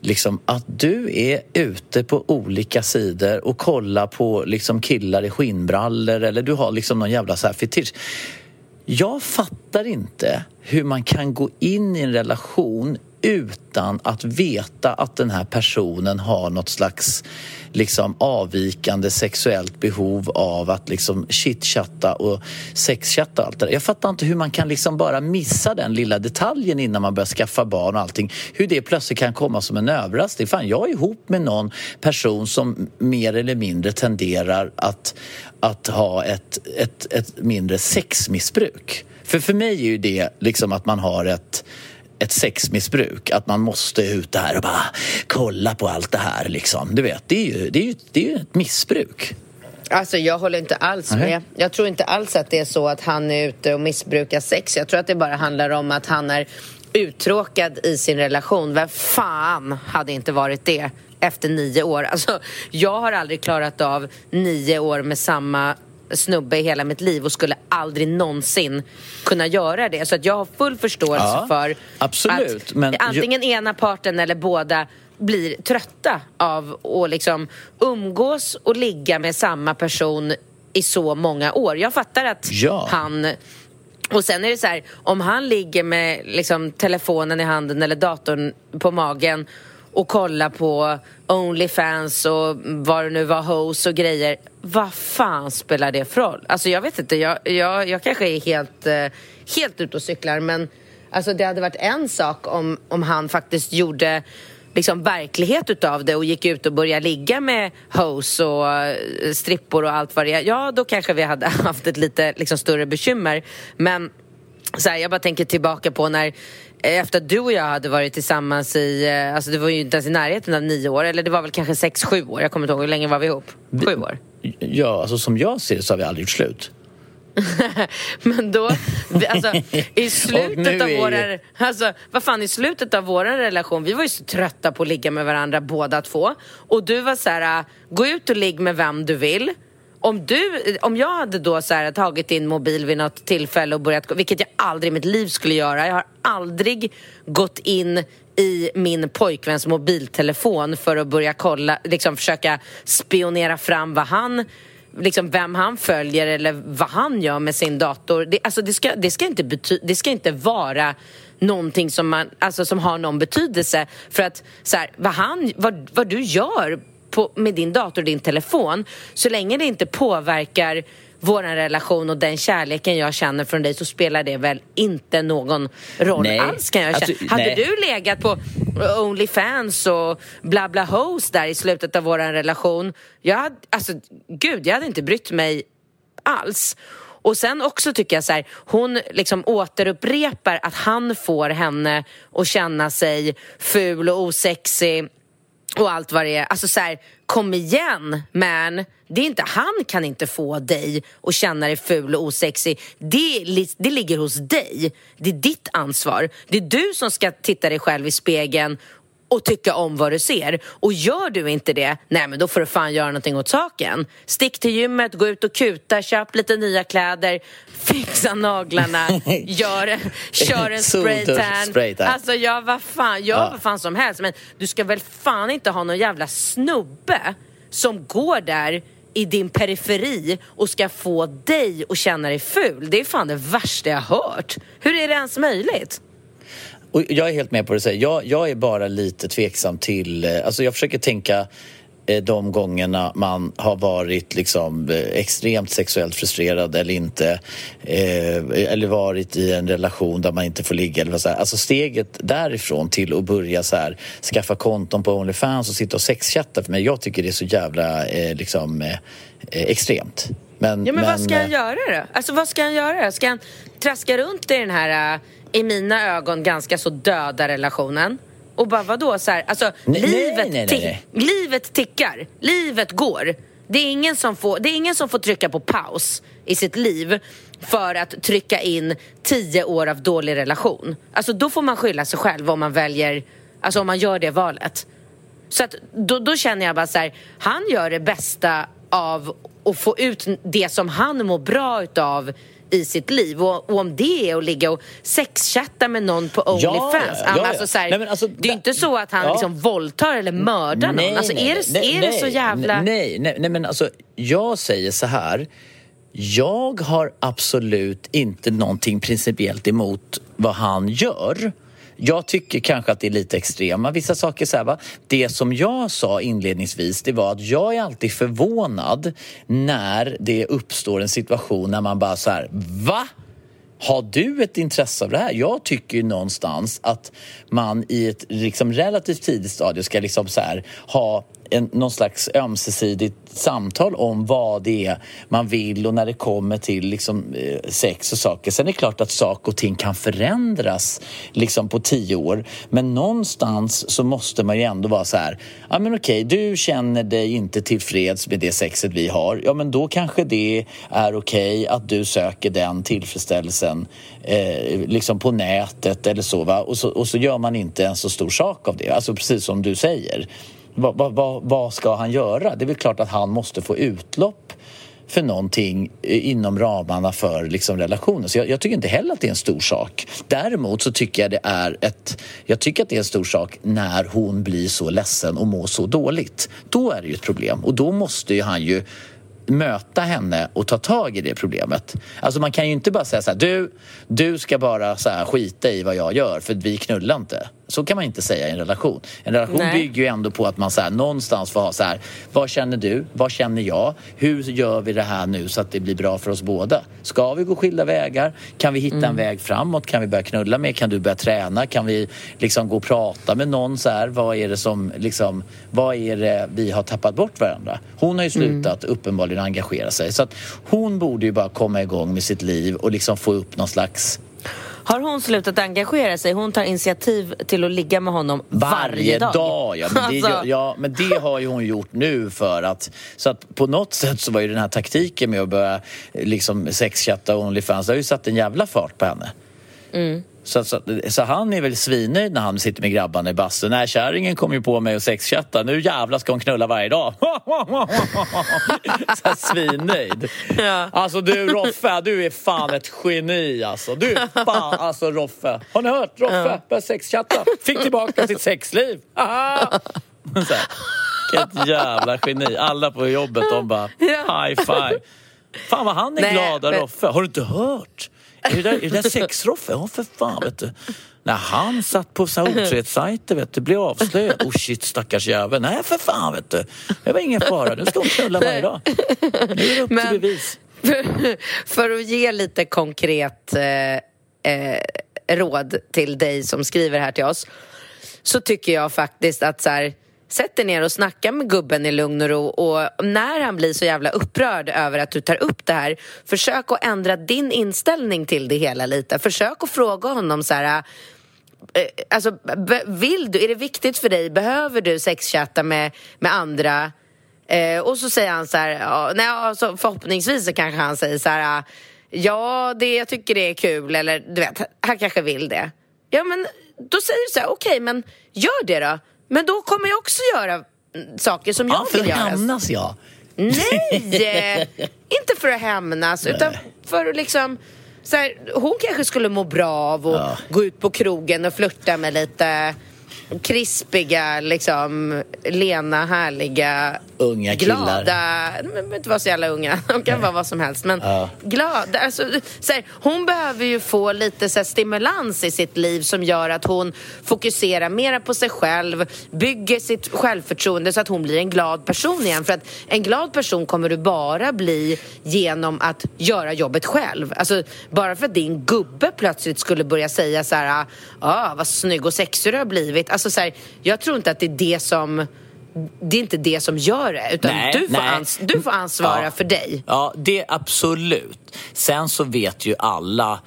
liksom att du är ute på olika sidor och kollar på liksom killar i skinnbrallor eller du har liksom någon jävla så här fetisch. Jag fattar inte hur man kan gå in i en relation utan att veta att den här personen har något slags liksom avvikande sexuellt behov av att liksom chitchatta och sexchatta och allt det där. Jag fattar inte hur man kan liksom bara missa den lilla detaljen innan man börjar skaffa barn och allting. Hur det plötsligt kan komma som en överraskning. Fan, jag är ihop med någon person som mer eller mindre tenderar att, att ha ett, ett, ett mindre sexmissbruk. För för mig är ju det liksom att man har ett ett sexmissbruk, att man måste ut där och bara kolla på allt det här liksom. Du vet, det är ju, det är ju, det är ett missbruk. Alltså jag håller inte alls med. Jag tror inte alls att det är så att han är ute och missbrukar sex. Jag tror att det bara handlar om att han är uttråkad i sin relation. Vem fan hade inte varit det efter nio år? Alltså, jag har aldrig klarat av nio år med samma snubbe i hela mitt liv och skulle aldrig någonsin kunna göra det. Så att jag har full förståelse Ja, för absolut, att men ju- antingen ena parten eller båda blir trötta av att liksom umgås och ligga med samma person i så många år. Jag fattar att Ja. han och sen är det så här, om han ligger med liksom, telefonen i handen eller datorn på magen och kollar på Onlyfans och vad det nu var, hoes och grejer. Vad fan spelar det för roll? Alltså jag vet inte, jag, jag, jag kanske är helt, eh, helt ute och cyklar men alltså, det hade varit en sak om, om han faktiskt gjorde liksom verklighet utav det och gick ut och började ligga med hoes och eh, strippor och allt vad det är. Ja, då kanske vi hade haft ett lite liksom, större bekymmer. Men så här, jag bara tänker tillbaka på när efter att du och jag hade varit tillsammans i, eh, alltså det var ju inte ens i närheten av nio år, eller det var väl kanske sex, sju år. Jag kommer inte ihåg, hur länge var vi ihop? Sju år? Ja, alltså som jag ser det så har vi aldrig gjort slut. Men då, alltså i slutet av våra, alltså vad fan i slutet av vår relation, vi var ju så trötta på att ligga med varandra båda två. Och du var så här, äh, gå ut och ligg med vem du vill. Om, du, om jag hade då så här, tagit din mobil vid något tillfälle och börjat, vilket jag aldrig i mitt liv skulle göra. Jag har aldrig gått in i min pojkväns mobiltelefon för att börja kolla, liksom försöka spionera fram vad han liksom vem han följer eller vad han gör med sin dator. Det, alltså det, ska, det, ska inte bety- det ska inte vara någonting som, man, alltså som har någon betydelse. För att så här, vad, han, vad, vad du gör på, med din dator och din telefon så länge det inte påverkar vår relation och den kärleken jag känner från dig så spelar det väl inte någon roll Nej. alls kan jag Alltså, känna. Hade nej. du legat på Onlyfans och bla bla hoes där i slutet av vår relation jag hade, alltså gud, jag hade inte brytt mig alls. Och sen också tycker jag så här, hon liksom återupprepar att han får henne att känna sig ful och osexig och allt vad det är. Alltså så här, kom igen man. Det är inte, han kan inte få dig att känna dig ful och osexig. Det, det ligger hos dig. Det är ditt ansvar. Det är du som ska titta dig själv i spegeln och tycka om vad du ser. Och gör du inte det, nej men då får du fan göra någonting åt saken. Stick till gymmet, gå ut och kuta, köp lite nya kläder, fixa naglarna, gör, kör en spraytan. spraytan. Alltså jag vad fan, gör Ja. vad fan som helst men du ska väl fan inte ha någon jävla snubbe som går där i din periferi och ska få dig att känna dig ful. Det är fan det värsta jag hört. Hur är det ens möjligt? Och jag är helt med på det du säger. Jag, jag är bara lite tveksam till... eh, Alltså jag försöker tänka eh, de gångerna man har varit liksom eh, extremt sexuellt frustrerad eller inte eller varit i en relation där man inte får ligga eller så här. Alltså steget därifrån till att börja så här skaffa konton på Onlyfans och sitta och sexchatta för mig, jag tycker det är så jävla liksom extremt. Men, Ja men, vad ska han göra då? Alltså vad ska han göra? Ska han traska runt i den här, i mina ögon, ganska så döda relationen? Och bara vadå så här, alltså Nej, livet, nej, nej, livet tickar, livet går. Det är, ingen som får, det är ingen som får trycka på paus i sitt liv för att trycka in tio år av dålig relation. Alltså då får man skylla sig själv om man väljer, alltså om man gör det valet. Så att då, då känner jag bara så här, han gör det bästa av att få ut det som han mår bra utav i sitt liv och, och om det är att ligga och sexchatta med någon på Onlyfans. ja, ja, ja. Alltså, så här, Nej, alltså, det är ju inte så att han ja. liksom våldtar eller mördar någon. Alltså, är det, nej, är det så nej, jävla... Nej, nej, nej, men alltså jag säger så här. Jag har absolut inte någonting principiellt emot vad han gör. Jag tycker kanske att det är lite extrema vissa saker. Så här, va? Det som jag sa inledningsvis det var att jag är alltid förvånad när det uppstår en situation när man bara så här, va? Har du ett intresse av det här? Jag tycker ju någonstans att man i ett liksom relativt tidigt stadie ska liksom så här, ha en, någon slags ömsesidigt samtal om vad det är man vill och när det kommer till liksom, eh, sex och saker. Sen är det klart att saker och ting kan förändras liksom på tio år men någonstans så måste man ju ändå vara så här, ja men okej, du känner dig inte tillfreds med det sexet vi har, ja men då kanske det är okej att du söker den tillfredsställelsen eh, liksom på nätet eller så, va? Och, så och så gör man inte en så stor sak av det, alltså precis som du säger. Vad, vad, vad, vad ska han göra? Det är väl klart att han måste få utlopp för någonting inom ramarna för liksom relationen. Så jag, jag tycker inte heller att det är en stor sak. Däremot så tycker jag det är ett... Jag tycker att det är en stor sak när hon blir så ledsen och mår så dåligt. Då är det ju ett problem och då måste ju han ju möta henne och ta tag i det problemet. Alltså man kan ju inte bara säga så här, du, du ska bara så här skita i vad jag gör för vi knullar inte. Så kan man inte säga i en relation. En relation Nej. bygger ju ändå på att man så här, någonstans får ha så här, vad känner du? Vad känner jag? Hur gör vi det här nu så att det blir bra för oss båda? Ska vi gå skilda vägar? Kan vi hitta en väg framåt? Kan vi börja knulla mer? Kan du börja träna? Kan vi liksom gå och prata med någon så här? Vad är det som liksom, vad är det vi har tappat bort varandra? Hon har ju slutat uppenbarligen engagera sig så att hon borde ju bara komma igång med sitt liv och liksom få upp någon slags Har hon slutat engagera sig? Hon tar initiativ till att ligga med honom varje, dag. ja. Men det, Alltså, ja, men det har ju hon gjort nu för att... Så att på något sätt så var ju den här taktiken med att börja liksom sexchatta och Onlyfans, det har ju satt en jävla fart på henne. Mm. Så, så, så han är väl svinnöjd när han sitter med grabbarna i bastun. Nej, kärringen kom ju på mig och sexchatta. Nu jävlar ska hon knulla varje dag. så svinnöjd. Ja. Alltså du Roffe, du är fan ett geni alltså. Du fan alltså Roffe. Har ni hört? Roffe började sexchatta. Fick tillbaka sitt sexliv. Aha! Så här. Vilket jävla geni. Alla på jobbet de bara high five. Fan vad han är Nej, glad men- Roffe. Har du inte hört? Är det där, är det där sex-Roffe? Ja för fan vet du. När han satt på otrohetssajter vet du, blev avslöjad. Oh shit stackars jävel. Nej för fan vet du. Det var ingen fara. Nu ska hon knulla varje dag. Nu är det upp till Men- bevis. För, för att ge lite konkret eh, eh, råd till dig som skriver här till oss så tycker jag faktiskt att så här, sätt dig ner och snacka med gubben i lugn och ro och när han blir så jävla upprörd över att du tar upp det här försök att ändra din inställning till det hela lite. Försök att fråga honom så här äh, Alltså, vill du, är det viktigt för dig, behöver du sexchatta med, med andra? Eh, och så säger han så här, ja, nej, alltså, förhoppningsvis så kanske han säger så här, äh, ja, det, jag tycker det är kul, eller du vet, han kanske vill det. Ja, men då säger du så här, okej, men gör det då. Men då kommer jag också göra saker som jag Ja, för vill att göra. hämnas ja. Nej! inte för att hämnas, utan för att liksom... Så här, hon kanske skulle må bra av att Ja. gå ut på krogen och flirta med lite krispiga, liksom, lena, härliga, Unga killar. glada. De behöver inte vara så jävla unga, de kan vara vad som helst. Men Ja. glada. Alltså, så här, hon behöver ju få lite så här, stimulans i sitt liv som gör att hon fokuserar mera på sig själv, bygger sitt självförtroende så att hon blir en glad person igen. För att en glad person kommer du bara bli genom att göra jobbet själv. Alltså, bara för att din gubbe plötsligt skulle börja säga så här, ah, vad snygg och sexig du har blivit. Alltså, så här, jag tror inte att det är det som det är inte det som gör det, utan Nej, du, får ans- du får ansvara Ja. för dig. Ja, det absolut. Sen så vet ju alla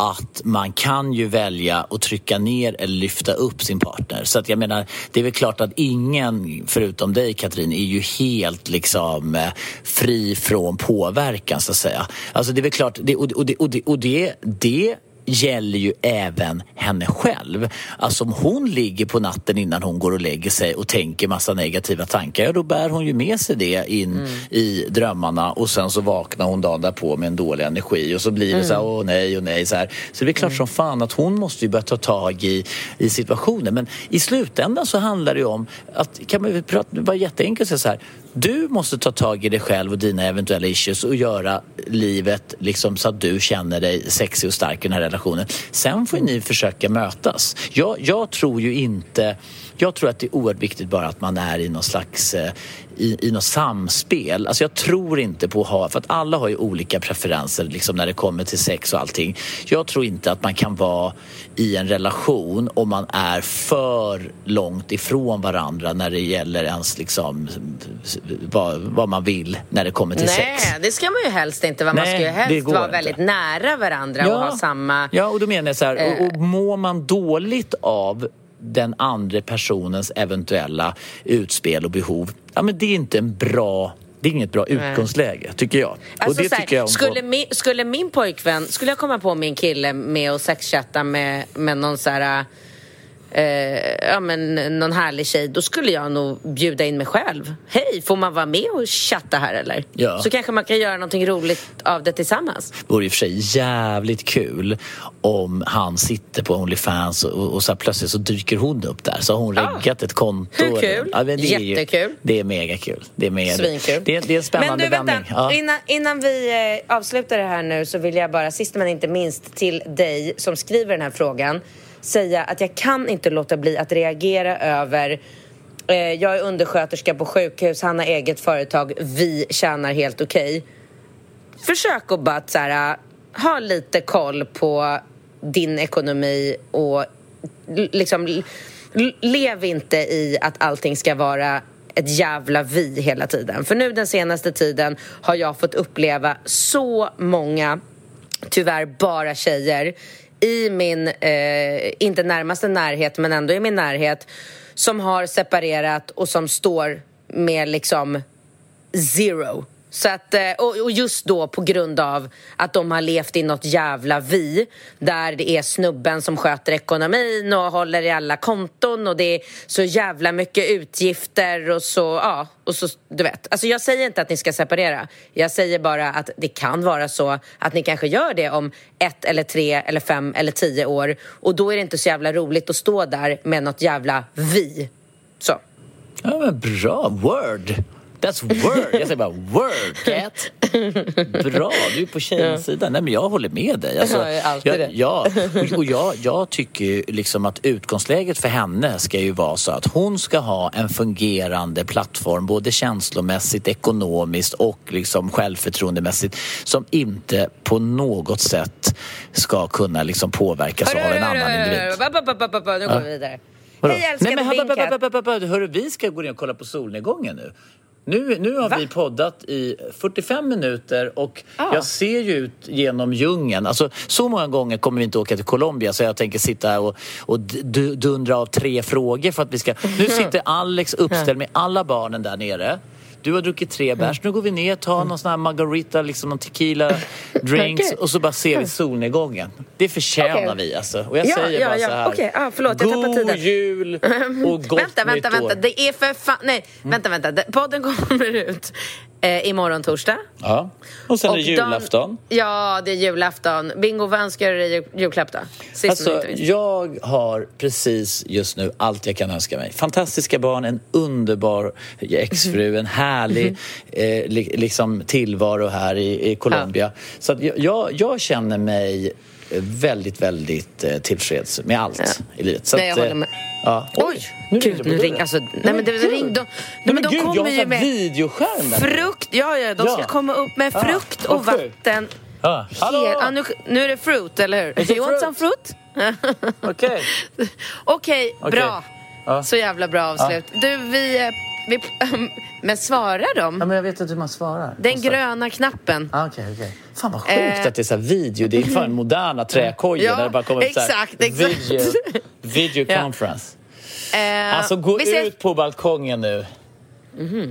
att man kan ju välja att trycka ner eller lyfta upp sin partner. Så att jag menar, det är väl klart att ingen förutom dig Katrin är ju helt liksom eh, fri från påverkan så att säga. Alltså det är väl klart, det, och, och, det, och, det, och det, det gäller ju även henne själv. Alltså om hon ligger på natten innan hon går och lägger sig och tänker massa negativa tankar, ja då bär hon ju med sig det in i drömmarna och sen så vaknar hon dagen därpå med en dålig energi och så blir det så här, åh nej och nej så här. Så det är klart som fan att hon måste ju börja ta tag i, i situationen. Men i slutändan så handlar det ju om att, kan man prata, bara jätteenkelt så här, du måste ta tag i dig själv och dina eventuella issues och göra livet liksom så att du känner dig sexig och stark i den här relationen. Sen får ni försöka mötas. Jag, jag tror ju inte... Jag tror att det är oerhört viktigt bara att man är i någon slags eh, i, i något samspel. Alltså jag tror inte på att ha, för att alla har ju olika preferenser liksom när det kommer till sex och allting. Jag tror inte att man kan vara i en relation om man är för långt ifrån varandra när det gäller ens liksom vad, vad man vill när det kommer till Nej, sex. det ska man ju helst inte vara. Man Nej, ska ju helst vara inte. väldigt nära varandra och ha samma... Ja, och då menar jag så här, och, Eh. och mår man dåligt av den andra personens eventuella utspel och behov, ja men det är inte en bra det är inget bra utgångsläge, tycker jag. Alltså, här, tycker jag skulle, min, skulle min pojkvän, skulle jag komma på min kille med att sexchatta med, med någon så här, eh, ja men någon härlig tjej, då skulle jag nog bjuda in mig själv. Hej, får man vara med och chatta här eller? Ja. Så kanske man kan göra någonting roligt av det tillsammans. Det vore i och för sig jävligt kul om han sitter på Onlyfans och, och så plötsligt så dyker hon upp där. Så har hon reggat ett konto. Hur kul? Ja, det är ju- Jättekul. det är mega kul. Det är, mega, Svinkul. det, är, det är en spännande Men du, vänta. vändning. Ja. Innan, innan vi eh, avslutar det här nu så vill jag bara, sist men inte minst, till dig som skriver den här frågan säga att jag kan inte låta bli att reagera över eh, jag är undersköterska på sjukhus, han har eget företag, vi tjänar helt okej. Försök att bara så här, eh, ha lite koll på din ekonomi och liksom lev inte i att allting ska vara ett jävla vi hela tiden. För nu den senaste tiden har jag fått uppleva så många, tyvärr bara tjejer i min, eh, inte närmaste närhet men ändå i min närhet som har separerat och som står med liksom zero. Så att, eh, och och just då på grund av att de har levt i något jävla vi där det är snubben som sköter ekonomin och håller i alla konton och det är så jävla mycket utgifter och så, ja, och så, du vet. Alltså jag säger inte att ni ska separera. Jag säger bara att det kan vara så att ni kanske gör det om ett eller tre eller fem eller tio år och då är det inte så jävla roligt att stå där med något jävla vi. Så. Ja, men bra. Word. That's word. Jag säger bara word, cat. Bra, du är på tjejens sida. Nej, men jag håller med dig. Alltså, Jag är alltid jag, det. Ja, och- och jag, jag tycker liksom att utgångsläget för henne ska ju vara så att hon ska ha en fungerande plattform både känslomässigt, ekonomiskt och liksom självförtroendemässigt som inte på något sätt ska kunna liksom påverkas av en annan individ. Nu går vi vidare. Hej älskade Nej, men, hörru, hörru, hörru, hörru, hörru, vi ska gå ner och kolla på solnedgången nu. Nu, nu har vi poddat i 45 minuter och Ah. jag ser ju ut genom djungeln. Alltså, så många gånger kommer vi inte åka till Colombia så jag tänker sitta här och, och dundra av tre frågor för att vi ska... Nu sitter Alex uppställd med alla barnen där nere. Du har druckit tre bärs. Nu går vi ner, tar någon sån här margarita, liksom någon tequila drinks och så bara ser vi solnedgången. Det förtjänar Okej. vi alltså. Och jag Ja, säger ja, bara ja. så här. Okej, ah, förlåt, jag tappade God tiden. jul och gott vänta, vänta, nytt år. vänta. Det är för fan... Nej, vänta, vänta. Det- Podden kommer ut Eh, imorgon torsdag. Ja. Och sen är det Och julafton. Ja, det är julafton. Bingo, vad önskar du dig jul- julklapp då? Sist Alltså, jag har precis just nu allt jag kan önska mig. Fantastiska barn, en underbar exfru, en härlig eh, li, liksom tillvaro här i, i Colombia. Så att jag, jag, jag känner mig väldigt, väldigt eh, tillfreds med allt i livet. Så Nej, jag att, eh, håller med. Ja. Oj, nu gud, nu på ring, dörren. alltså, nej, men det, ring, de, Nej, men men de gud, jag kommer har ju med videoskärm där. frukt. Ja, ja, de ska Ja. komma upp med Ah, frukt och sjukt. vatten. Ja. Hallå! Hel, ah, nu, nu är det fruit, eller hur? You want some fruit? Okej. Okej, Okej. bra. Ja. Så jävla bra avslut. Du, vi... vi men svarar de? Ja, men jag vet inte hur man svarar. Den Måste- gröna knappen. Ah, Okej, okej. Fan vad sjukt Eh. att det är så video. Det är fan moderna träkojor Ja, där det bara kommer upp så här exakt, exakt. video, video conference. Eh, Alltså gå ses- ut på balkongen nu.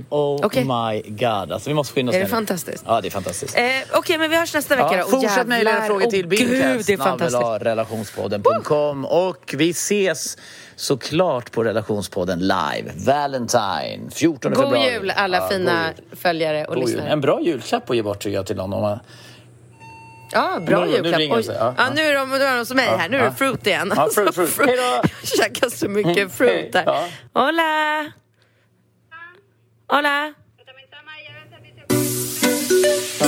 Oh Okej. my god. Alltså vi måste skynda oss Är det nu. fantastiskt? Ja, det är fantastiskt. Eh, Okej, men vi hörs nästa vecka Ja, då. fortsätt mejla era frågor till Åh, Gud, det är fantastiskt. relationspodden.com och vi ses såklart på relationspodden live. Valentine, 14 God februari. jul alla Ja, fina god jul. följare och God jul. lyssnare. En bra julklapp att ge bort tycker jag till någon. Ja, bra Nu- nu julklapp. Oj. sig, ja, Ja, nu är de, nu är de som mig här. Nu är det fruit igen. Ja, fruit, fruit. Hej då! Jag käkar så mycket Mm, fruit. Ja. Hola! Hola!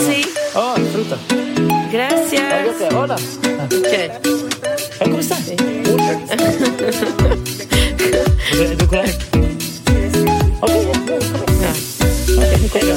Sí, Ah, fruta. gracias. Hola. Okej. ¿Cómo estás? ¿Du collar? Okej, ja.